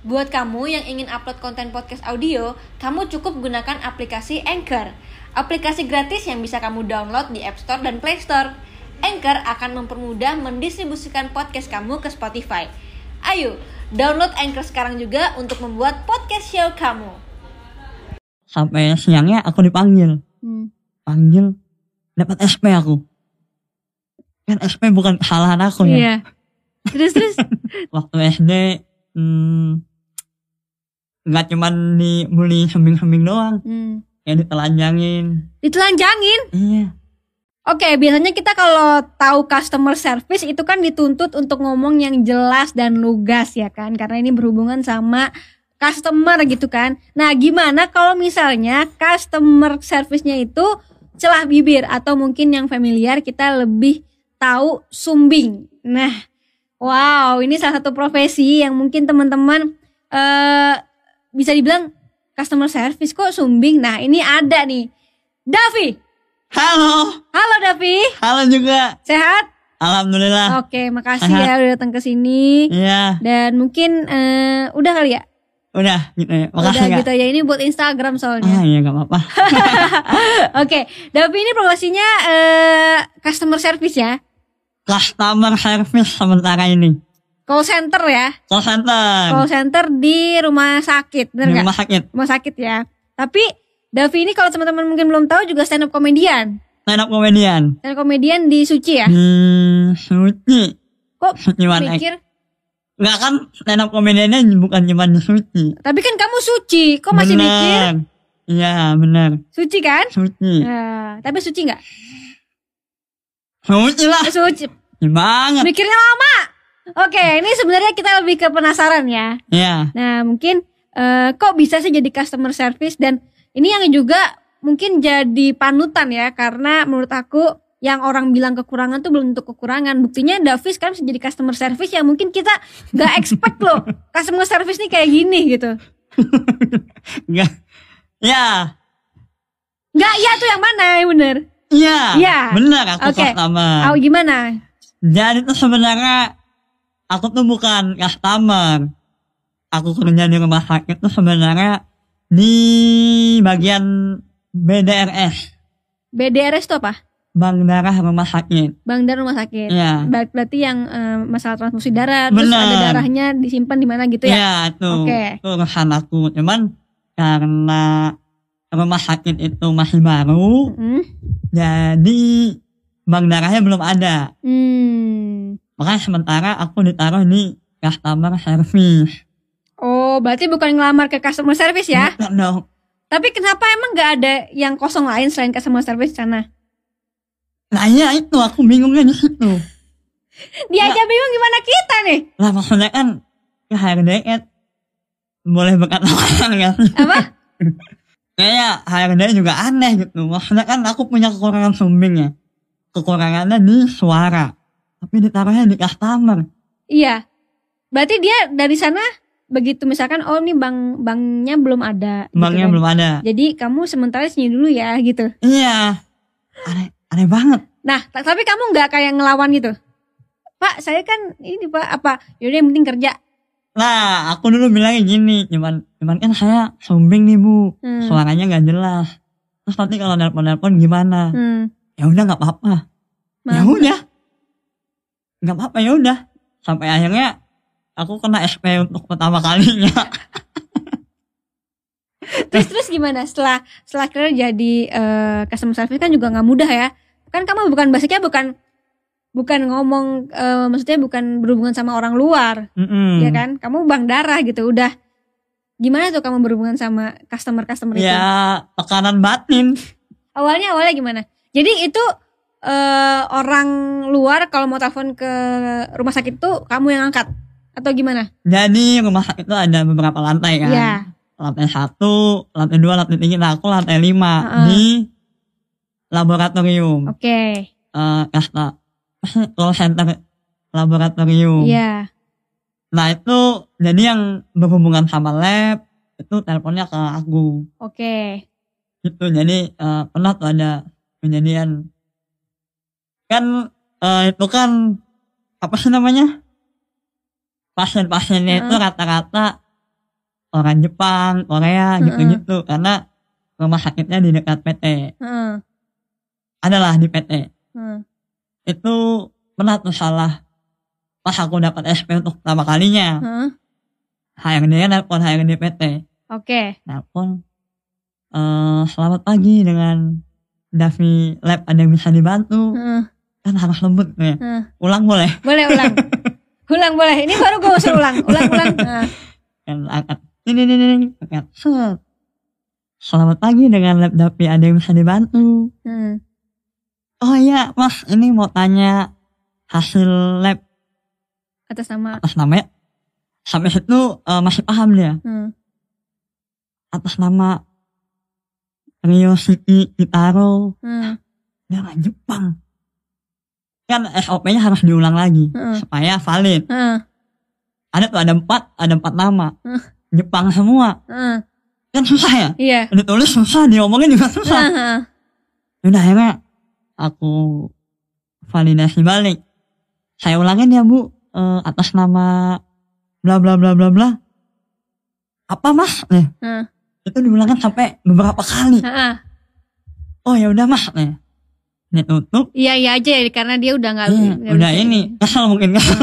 Buat kamu yang ingin upload konten podcast audio, kamu cukup gunakan aplikasi Anchor. Aplikasi gratis yang bisa kamu download di App Store dan Play Store. Anchor akan mempermudah mendistribusikan podcast kamu ke Spotify. Ayo, download Anchor sekarang juga untuk membuat podcast show kamu. Sampai siangnya aku dipanggil. Hmm. Panggil, dapat SP aku. Kan SP bukan kesalahan aku ya. Iya. Terus terus. Waktu SD, hmm, nggak cuman dibully sembing-sembing doang. Hmm. Ya ditelanjangin. Ditelanjangin. Iya. Oke, biasanya kita kalau tahu customer service itu kan dituntut untuk ngomong yang jelas dan lugas ya kan, karena ini berhubungan sama customer gitu kan. Nah, gimana kalau misalnya customer service-nya itu celah bibir atau mungkin yang familiar kita lebih tahu sumbing. Nah, wow, ini salah satu profesi yang mungkin teman-teman eh bisa dibilang customer service kok sumbing. Nah, ini ada nih. Davi, Halo, Halo Davi, halo juga. sehat? Alhamdulillah. Oke, makasih ya udah datang ke sini. Iya, Dan mungkin eh, udah kali ya? udah gitu ya. udah Makasih gitu ya. Ini buat Instagram Ah soalnya. iya gak apa-apa. Oke, Davi ini profesinya eh, customer service ya. Customer service sementara ini. Call center ya. Call center. Call center di rumah sakit, bener Di nggak? rumah sakit. Rumah sakit ya. Tapi Davi ini kalau teman-teman mungkin belum tahu juga stand up komedian. Stand up comedian. Stand up komedian di Suci ya. Hmm, suci. Kok Suci one act. mikir? Enggak kan stand up comediannya bukan cuma suci. Tapi kan kamu suci, kok masih bener. mikir? Iya bener. Suci kan? Suci. Nah, tapi suci nggak? Suci lah. Suci. Banget. Mikirnya lama. Oke, ini sebenarnya kita lebih ke penasaran ya. Iya. Nah, mungkin eh, kok bisa sih jadi customer service dan ini yang juga mungkin jadi panutan ya karena menurut aku yang orang bilang kekurangan tuh belum tentu kekurangan. Buktinya Davis kan bisa jadi customer service yang mungkin kita nggak expect loh. Customer service nih kayak gini gitu. Enggak. Ya. Nggak iya tuh yang mana yang bener? Iya. Iya. Bener aku Oke. customer. Oh gimana? Jadi tuh sebenarnya aku tuh bukan customer. Aku kerja di rumah sakit tuh sebenarnya di bagian BDRS, BDRS tuh apa? Bank Darah Rumah Sakit. Bang dan rumah sakit. Iya. Ber- Berarti yang eh, masalah transfusi darah, terus Bener. ada darahnya disimpan di mana gitu ya? Iya, itu. Oke. Itu urusan aku. Cuman karena rumah sakit itu masih baru, Hmm. jadi bank darahnya belum ada. Hmm. Makanya sementara aku ditaruh di customer service. Oh, berarti bukan ngelamar ke customer service ya? Bukan dong. Tapi kenapa emang nggak ada yang kosong lain selain customer service sana? Nah iya itu aku bingungnya di situ. Dia aja bingung gimana kita nih? Lah maksudnya kan ke HRD boleh berkata orang ya sih? Apa? Kayaknya HRD juga aneh gitu. Maksudnya kan aku punya kekurangan sumbing ya. Kekurangannya di suara. Tapi ditaruhnya di customer. iya. Berarti dia dari sana begitu misalkan oh ini bank banknya belum ada. gitu Banknya kan. belum ada. Jadi kamu sementara sini dulu ya gitu. Iya. Aneh, aneh banget. Nah, ta- tapi kamu nggak kayak ngelawan gitu? Pak, saya kan ini pak apa? Yaudah yang penting kerja. Nah, aku dulu bilangnya gini. Cuman, cuman kan saya sumbing nih bu. Hmm. Suaranya nggak jelas. Terus nanti kalau nelpon-nelpon gimana? Hmm. Ya udah nggak apa-apa. Ya udah. Nggak apa-apa ya udah. Sampai akhirnya aku kena SP untuk pertama kalinya. Terus terus gimana? Setelah setelah akhirnya jadi eh, customer service kan juga nggak mudah ya. Kan kamu bukan basicnya bukan bukan ngomong eh, maksudnya bukan berhubungan sama orang luar, Mm-mm. ya kan? Kamu bank darah gitu. Udah gimana tuh kamu berhubungan sama customer-customer itu? Ya tekanan batin. Awalnya awalnya gimana? Jadi itu eh, orang luar kalau mau telepon ke rumah sakit tuh kamu yang angkat atau gimana? Jadi rumah sakit itu ada beberapa lantai kan. Iya. Lantai satu, lantai dua, lantai tiga. Nah aku lantai lima Heeh. di laboratorium. Oke. Eh, kasta call center laboratorium. Iya. Nah itu jadi yang berhubungan sama lab itu teleponnya ke aku. Oke. Gitu. Jadi eh, pernah tuh ada kejadian kan eh, itu kan apa sih namanya pasien-pasiennya itu Heeh. rata-rata orang Jepang, Korea gitu-gitu karena rumah sakitnya di dekat PT. Heeh. Adalah di PT. heeh. Itu pernah tuh salah pas aku dapat SP untuk pertama kalinya. Heeh. HRD-nya nelpon HRD PT. Oke. Nelpon eh selamat pagi dengan Davi Lab ada yang bisa dibantu Heeh. Kan harus lembut ya. Heeh. Ulang boleh Boleh ulang. ulang boleh. Ini baru gue usul ulang. Ulang ulang. Kan angkat ini ini ini angkat selamat pagi dengan lab Davi ada yang bisa dibantu Heeh. oh iya mas ini mau tanya hasil lab Atas nama. atas nama sampai situ eh, masih paham dia Heeh. atas nama Rio Siki Kitaro dia nggak Jepang kan SOP-nya harus diulang lagi Heeh. supaya valid Heeh. ada tuh ada empat ada empat nama Heeh. Jepang semua Heeh. kan susah ya Iya. ditulis susah diomongin juga susah Heeh. Udah akhirnya aku validasi balik. Saya ulangin ya bu eh, atas nama bla bla bla bla bla. Apa mas? Nih, Heeh. itu diulangin sampai beberapa kali. Heeh. Oh ya udah mas nih. Tutup. Iya iya aja ya karena dia udah nggak. Hmm, udah ini kesel mungkin kesel.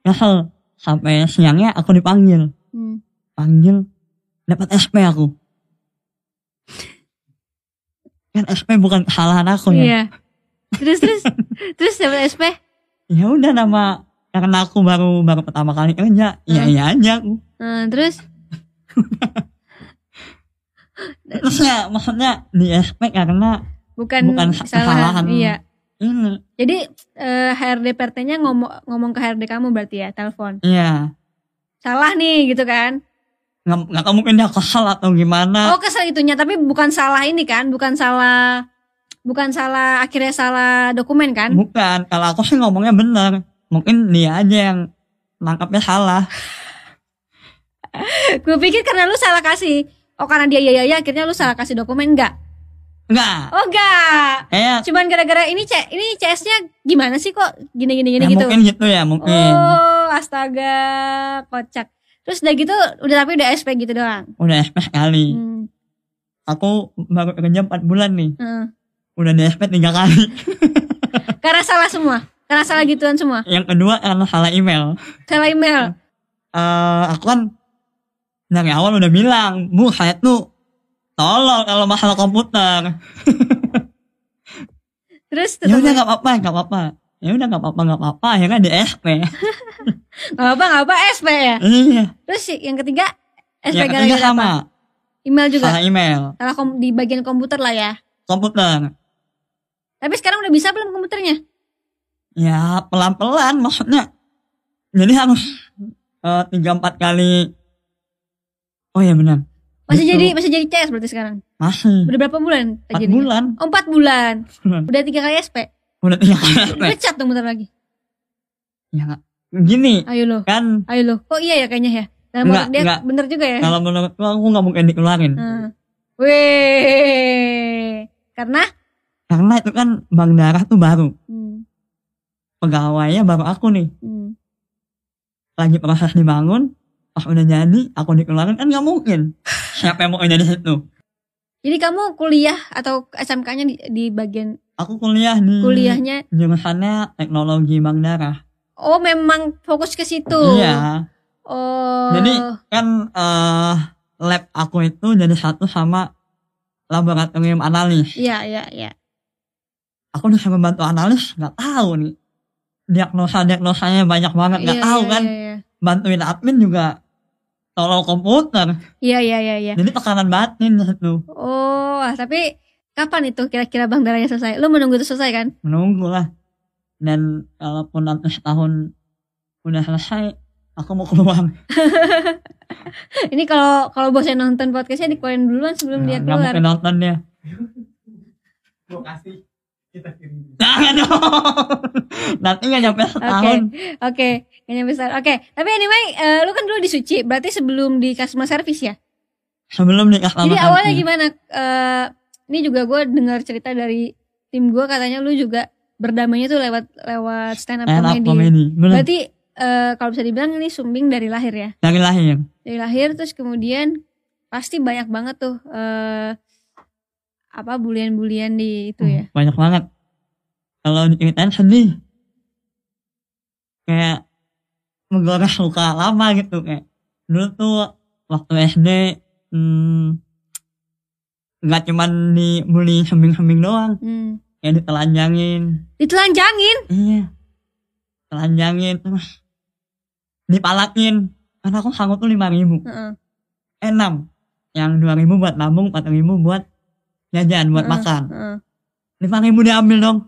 kesel sampai siangnya aku dipanggil. Hmm. Panggil dapat SP aku. Kan SP bukan kesalahan aku ya. Iya. Terus terus terus dapat SP. ya udah nama karena aku baru baru pertama kali kerja iya Hmm. iya aja aku Heeh, terus terus ya maksudnya di SP karena bukan, Bukan kesalahan. kesalahan. Iya. ini Jadi eh, HRD PRT-nya ngomong ngomong ke HRD kamu berarti ya telepon. iya Salah nih gitu kan. nggak nggak mungkin dia kesal atau gimana Oh kesel itunya tapi bukan salah ini kan, bukan salah bukan salah akhirnya salah dokumen kan? bukan kalau aku sih ngomongnya bener mungkin dia aja yang nangkapnya salah Gue pikir karena lu salah kasih. Oh karena dia ya ya ya akhirnya lu salah kasih dokumen enggak? Enggak Oh enggak. kayak Cuman gara-gara ini C ini CS-nya gimana sih kok gini gini gini ya, gitu. mungkin gitu ya mungkin Oh, astaga, kocak. Terus udah gitu, udah tapi udah SP gitu doang. udah SP sekali Hmm. aku baru kerja 4 bulan nih hmm. udah di SP tiga kali Karena salah semua, karena salah gituan semua. yang kedua karena salah email Salah email. eh aku kan dari awal udah bilang, bu saya tuh tolong kalau masalah komputer. Terus Ya udah nggak apa-apa, nggak apa-apa. Ya udah nggak apa-apa, nggak apa-apa. Akhirnya di SP. nggak apa nggak apa SP ya. iya. Terus yang ketiga SP Yang ketiga gara-gara apa? sama, Email juga. salah email, Salah kom- di bagian komputer lah ya. komputer. Tapi sekarang udah bisa belum komputernya? Ya pelan-pelan maksudnya. Jadi harus eh, tiga empat kali. Oh iya benar. Masih Gitu. jadi masih jadi CS berarti sekarang. Masih. Udah berapa bulan? Empat jadinya? bulan. Oh, empat bulan. Bulan. Udah tiga kali SP. Udah tiga kali SP. Pecat dong bentar lagi. Ya nggak- gini Ayo lo, kan ayo lo. Kok iya ya kayaknya ya? Dalam Enggak, otak dia enggak. bener juga ya. kalau menurutku aku nggak mungkin dikeluarin. Hmm. Weh. Karena Karena itu kan Bang Darah tuh baru. hmm, pegawainya baru aku nih hmm. lagi proses dibangun pas udah jadi aku dikeluarin kan nggak mungkin. Siapa yang mau kerja di situ? Jadi kamu kuliah atau SMK-nya di, di bagian aku kuliah di kuliahnya? jurusannya teknologi bank darah oh memang fokus ke situ. iya. Oh. Jadi, kan eh lab aku itu jadi satu sama laboratorium analis. Iya, iya, iya. aku disuruh bantu analis nggak tahu nih. Diagnosa diagnosanya banyak banget nggak Iya, tahu iya, kan. Iya, bantuin admin juga tolong komputer iya, iya, iya. iya. jadi tekanan batin Oh, ah, tapi kapan itu kira-kira Bang Darahnya selesai? Lu menunggu itu selesai kan? menunggu lah dan kalaupun nanti setahun udah selesai aku mau keluar Ini kalau kalau bosnya nonton podcastnya dikeluarin duluan sebelum dia Nah, nggak keluar. mungkin nonton dia Gue kasih kita kirim. dong nanti nggak nyampe setahun Oke, gak nyampe setahun. Oke, tapi anyway, eh, lu kan dulu di Suci, berarti sebelum di customer service ya? sebelum nikah sama Jadi awalnya Santi. gimana? Eh, ini juga gue dengar cerita dari tim gue katanya lu juga berdamainya tuh lewat lewat stand up stand comedy. comedy bener Berarti eh, kalau bisa dibilang ini sumbing dari lahir ya. dari lahir Dari lahir terus kemudian pasti banyak banget tuh eh apa bulian-bulian di itu ya. Uh, banyak banget kalau diceritain sedih kayak menggores luka lama gitu kayak dulu tuh waktu SD hmm, nggak cuman dibully sembing-sembing doang Hmm. kayak ditelanjangin Ditelanjangin. iya telanjangin terus dipalakin karena aku sanggup tuh lima ribu Heeh. eh enam yang dua ribu buat nabung empat ribu buat jajan buat Heeh, makan. lima ribu diambil dong.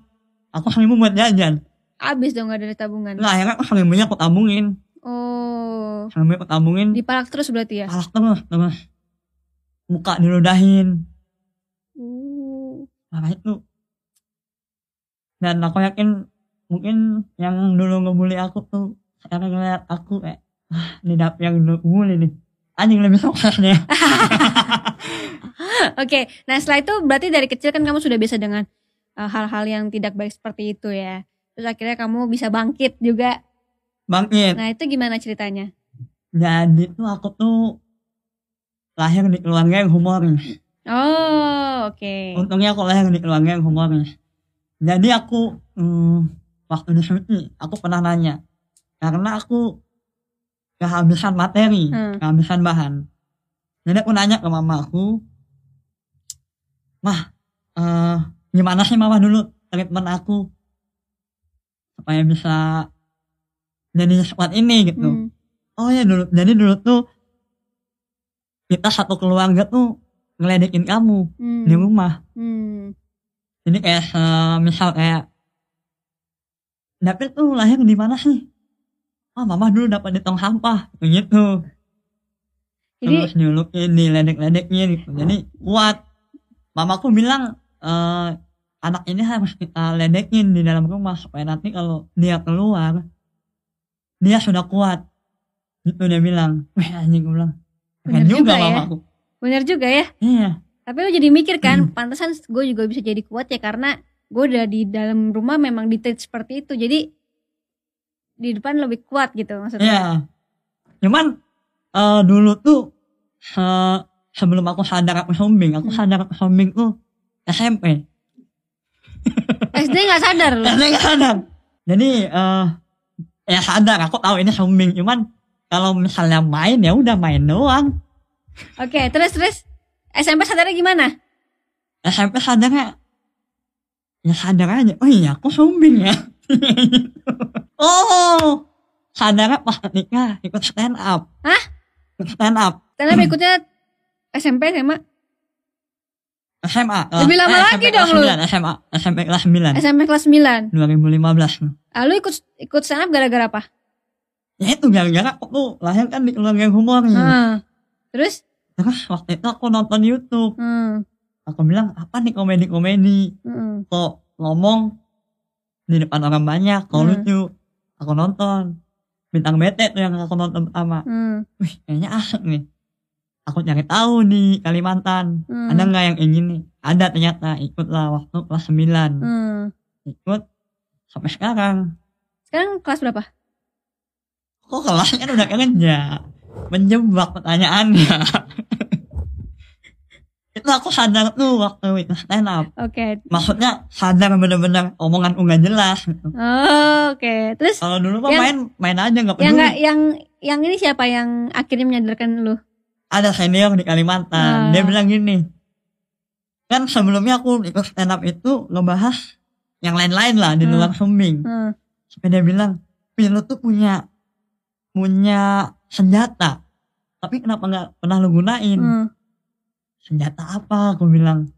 Aku seribu buat jajan. Abis dong gak dari tabungan. Nah akhirnya aku seribunya aku tabungin. Oh. Seribunya aku tabungin. Dipalak terus berarti ya. Palak terus terus. Muka diludahin. Uh. Parah itu Dan aku yakin Mungkin yang dulu ngebully aku tuh Sekarang ngeliat aku kayak Wah ini dap yang dulu bully nih. Anjing lebih sukses deh Oke, nah setelah itu berarti dari kecil kan kamu sudah biasa dengan uh, hal-hal yang tidak baik seperti itu ya. Terus akhirnya kamu bisa bangkit juga. Bangkit Nah itu gimana ceritanya? Jadi tuh aku tuh Lahir di keluarga yang humoris Oh, oke. Untungnya aku lahir di keluarga yang humoris. Jadi aku hmm, waktu di Suci, aku pernah nanya. Karena aku kehabisan materi, Hmm. kehabisan bahan. Jadi aku nanya ke mama aku, Mah, eh, gimana sih mama dulu treatment aku? Supaya bisa jadi sekuat ini gitu. Hmm. Oh ya dulu, jadi dulu tuh kita satu keluarga tuh ngeledekin kamu Hmm. di rumah. Hmm. Jadi kayak eh, misal kayak David tuh lahir di mana sih? Oh mama dulu dapat di tong sampah gitu. Jadi Terus diulukin, diledek-ledekin gitu. Jadi kuat. Mamaku bilang eh, anak ini harus kita ledekin di dalam rumah supaya nanti kalau dia keluar dia sudah kuat. Gitu dia bilang. Wih anjing gue bilang. Bener juga juga ya. mamaku. benar juga ya. Iya. Tapi lo jadi mikir kan, Hmm. pantesan gue juga bisa jadi kuat ya karena gue udah di dalam rumah memang di seperti itu. Jadi di depan lebih kuat gitu maksudnya. Iya. Cuman eh, dulu tuh eh, sebelum aku sadar aku sombing, aku sadar aku sombing tuh SMP. SD nggak sadar lo. Karena nggak sadar. Jadi eh ya sadar aku tahu ini sombing, cuman kalau misalnya main ya udah main doang. Oke, terus terus SMP sadarnya gimana? SMP sadarnya ya sadar aja. Oh iya aku sombing ya. oh sadarnya pas ketika ikut stand up. Hah? Ikut stand up. Karena berikutnya SMP SMA SMA. Lebih lama eh, lagi SMP dong lu. 9, SMA. SMP kelas 9. SMP kelas 9 2015. Lalu ikut ikut stand up gara-gara apa? Ya itu gara-gara aku tuh lahir kan di keluarga yang humoris. Hmm. Terus? Terus waktu itu aku nonton YouTube. Hmm. Aku bilang apa nih komedi-komedi. Hmm. Kok ngomong di depan orang banyak. Kok Hmm. lucu. Aku nonton. Bintang bete tuh yang aku nonton pertama. Hmm. Wih kayaknya asik nih. Aku cari tahu di Kalimantan. Hmm. Ada nggak yang ingin nih? Ada ternyata. Ikutlah waktu kelas 9. Hmm. Ikut. Sampai sekarang. Sekarang kelas berapa? Kok kelasnya kan udah kerja? Menjebak pertanyaannya. itu aku sadar tuh waktu itu stand up. Oke. Maksudnya sadar bener-bener omongan nggak jelas gitu. Oh, Oke. Terus Kalau dulu mah Yang- main main aja nggak yang peduli. nggak yang yang ini siapa yang akhirnya menyadarkan lu? Ada senior di Kalimantan. Ah. Dia bilang gini. Kan sebelumnya aku ikut stand up itu ngebahas yang lain-lain lah di Hmm. luar sumbing. Hmm. Sampai dia bilang, Pi lu tuh punya punya senjata. Tapi kenapa nggak pernah lu gunain? Hmm. senjata apa aku bilang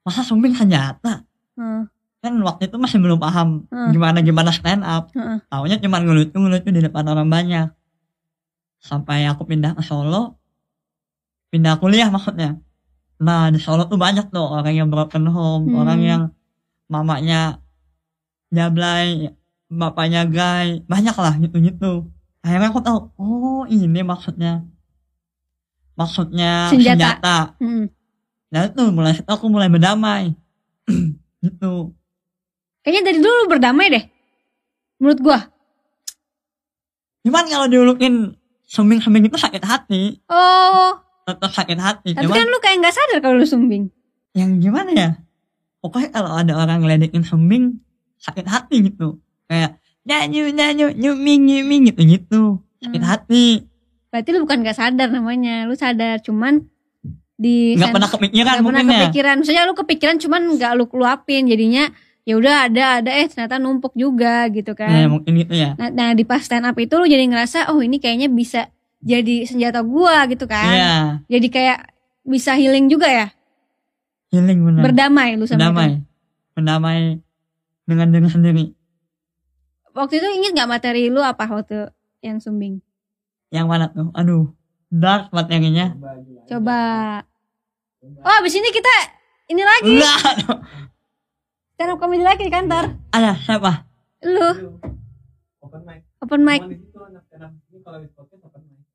masa sumbing senjata Hmm. kan waktu itu masih belum paham Hmm. gimana gimana stand up Hmm. taunya cuma ngelucu ngelucu di depan orang banyak sampai aku pindah ke Solo pindah kuliah maksudnya nah di Solo tuh banyak tuh orang yang broken home Hmm. orang yang mamanya jablay bapaknya gay banyak lah gitu gitu akhirnya aku tahu oh ini maksudnya maksudnya Senjata. senjata Hmm. Nah itu mulai aku mulai berdamai. gitu. Kayaknya dari dulu berdamai deh. Menurut gua. Cuman kalau diulukin sumbing-sumbing itu sakit hati. Oh, Tetap sakit hati. tapi Cuman kan lu kayak nggak sadar kalau lu sumbing. yang gimana ya? Pokoknya kalau ada orang ngeledekin sumbing, sakit hati gitu. Kayak, nyanyu, nyanyu, nyuming, nyuming gitu gitu. Sakit Hmm. hati. Berarti lu bukan nggak sadar namanya, lu sadar cuman di Nggak pernah kepikiran nggak pernah mungkin ya. kepikiran. Maksudnya lu kepikiran cuman nggak lu luapin, jadinya ya udah ada ada eh ternyata numpuk juga gitu Ya, kan. mungkin gitu ya. Nah, nah di pas stand up itu lu jadi ngerasa oh ini kayaknya bisa jadi senjata gua gitu kan. Iya, Jadi kayak bisa healing juga ya, healing benar. berdamai lu sama Berdamai. itu. Berdamai dengan diri sendiri. Waktu itu inget nggak materi lu apa waktu yang sumbing? Yang mana tuh? Aduh, dark materinya. Coba. Oh abis ini kita ini lagi Enggak. stand up comedy lagi di kantor. Ada siapa? Lu Open mic. open mic.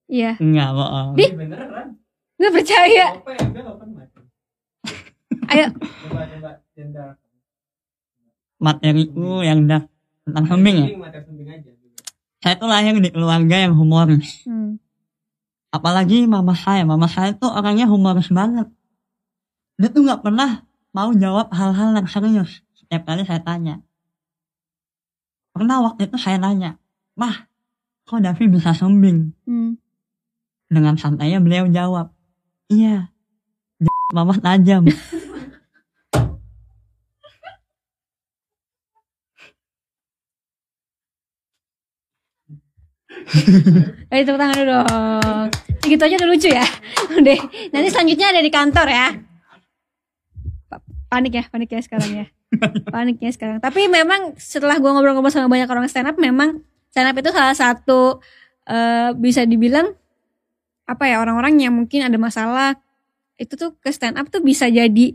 Iya. Enggak bohong. Di- Ini beneran. Nggak percaya. Open ya udah open mic. Ayo. Coba coba gender. Materiku yang dark tentang sumbing ya. Materi sumbing aja. Saya tuh lahir di keluarga yang humoris. Hmm. Apalagi mama saya. Mama saya tuh orangnya humoris banget. Dia tuh nggak pernah mau jawab hal-hal yang serius. Setiap kali saya tanya. Pernah waktu itu saya nanya, Mah, kok Davi bisa sumbing? Hmm. Dengan santainya beliau jawab, Iya, mama tajam. Ayo tepuk tangan dulu dong. Segitu aja udah lucu ya. Udah. Nanti selanjutnya ada di kantor ya. Pa- Panik ya, panik ya sekarang ya. Panik ya sekarang. Tapi memang setelah gua ngobrol-ngobrol sama banyak orang stand up, memang stand up itu salah satu eh, bisa dibilang apa ya orang-orang yang mungkin ada masalah itu tuh ke stand up tuh bisa jadi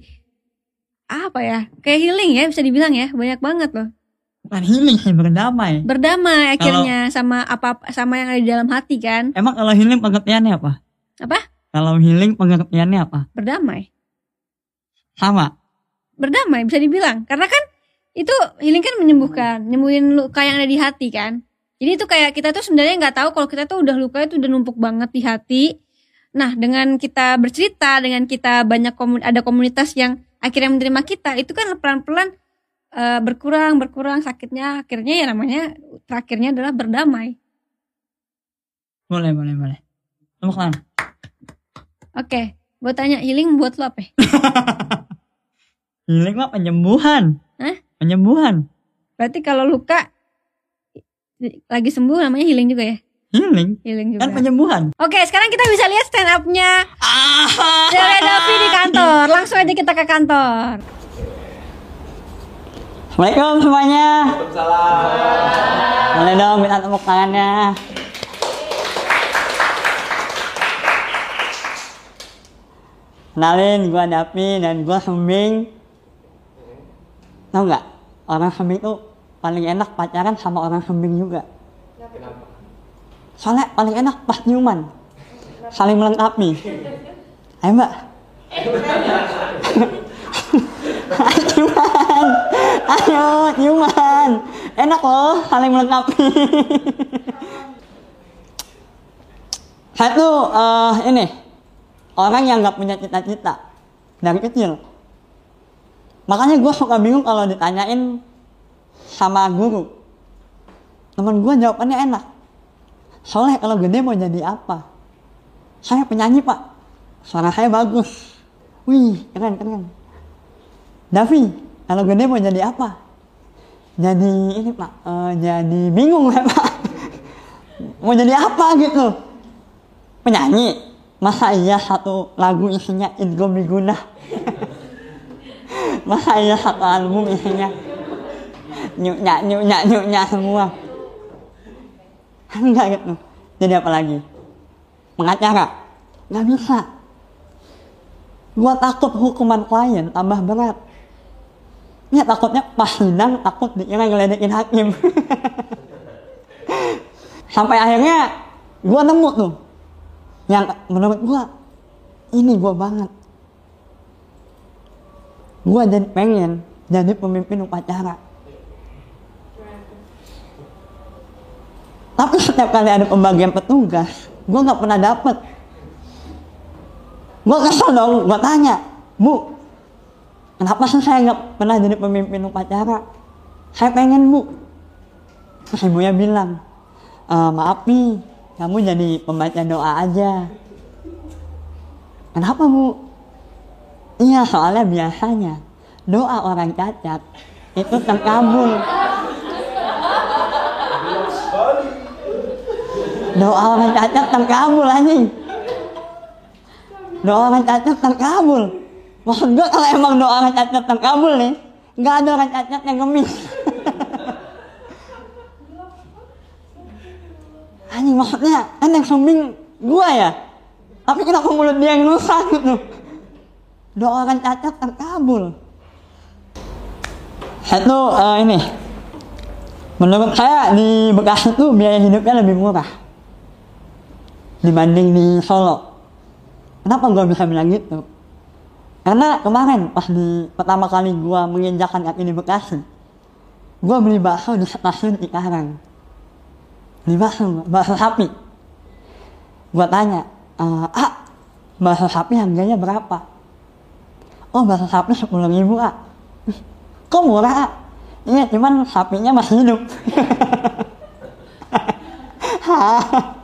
apa ya kayak healing ya bisa dibilang ya banyak banget loh Bukan healing sih, berdamai. berdamai akhirnya sama apa sama yang ada di dalam hati kan Emang kalau healing pengertiannya apa? Apa? Kalau healing pengertiannya apa? berdamai Sama. berdamai bisa dibilang karena kan itu healing kan menyembuhkan nyembuhin luka yang ada di hati kan jadi itu kayak kita tuh sebenarnya nggak tahu kalau kita tuh udah luka itu udah numpuk banget di hati nah dengan kita bercerita dengan kita banyak komun ada komunitas yang akhirnya menerima kita itu kan pelan-pelan eh, berkurang berkurang sakitnya akhirnya ya namanya terakhirnya adalah berdamai Boleh, boleh, boleh. Tepuk tangan. oke gue tanya healing buat lo apa? Healing mah penyembuhan. Hah? Penyembuhan. berarti kalau luka lagi sembuh namanya healing juga ya Healing healing juga kan penyembuhan. Oke, sekarang kita bisa lihat stand up-nya Ah. Dele Davi di kantor. Langsung aja kita ke kantor. Assalamualaikum semuanya. Boleh dong minta tepuk tangannya. Kenalin, gua Davi dan gua Sumbing. Tahu nggak? Orang Sumbing tuh paling enak pacaran sama orang Sumbing juga. Soalnya paling enak pas nyuman. Saling melengkapi. Ayo mbak. Nyuman. Ayo, nyuman. Enak loh, saling melengkapi. Saya tuh eh, ini orang yang nggak punya cita-cita dari kecil. Makanya gue suka bingung kalau ditanyain sama guru. Temen gue jawabannya enak. Soalnya kalau gede mau jadi apa? Saya penyanyi pak. Suara saya bagus. Wih, keren, keren. Davi, kalau gede mau jadi apa? Jadi ini pak, eh, jadi bingung ya pak. mau jadi apa gitu? Penyanyi. Masa iya satu lagu isinya Indomie Guna? Masa iya satu album isinya nyuknya nyuknya nyuknya semua? Enggak gitu. Jadi apa lagi? Pengacara? Nggak bisa. Gua takut hukuman klien tambah berat. Ya takutnya pas sidang takut dikira ngeledekin hakim. Sampai akhirnya gua nemu tuh yang menurut gua ini gua banget. Gua jadi pengen jadi pemimpin upacara. Tapi setiap kali ada pembagian petugas, gue nggak pernah dapet. Gue kesel dong, gue tanya, Bu, kenapa sih saya nggak pernah jadi pemimpin upacara? Saya pengen bu. Terus ibunya bilang, "E, maaf nih, kamu jadi pembaca doa aja. Kenapa bu? Iya soalnya biasanya doa orang cacat itu terkabul. Doa orang cacat terkabul anjing. Doa orang cacat terkabul. Maksud gue kalau emang doa orang cacat terkabul nih, nggak ada orang cacat yang ngemis. Anjing maksudnya kan yang sumbing gua ya. Tapi kenapa mulut dia yang rusak gitu? Doa orang cacat terkabul. Satu eh, ini, menurut saya di Bekasi itu biaya hidupnya lebih murah dibanding di Solo. Kenapa gua bisa bilang gitu? Karena kemarin pas di pertama kali gua menginjakan kaki di Bekasi, gua beli bakso di stasiun Cikarang. Beli bakso, bakso sapi. Gua tanya, "Eh, ah, bakso sapi harganya berapa? Oh, bakso sapi sepuluh ribu, ah. "Ih, Kok murah, ah? Iya, cuman sapinya masih hidup.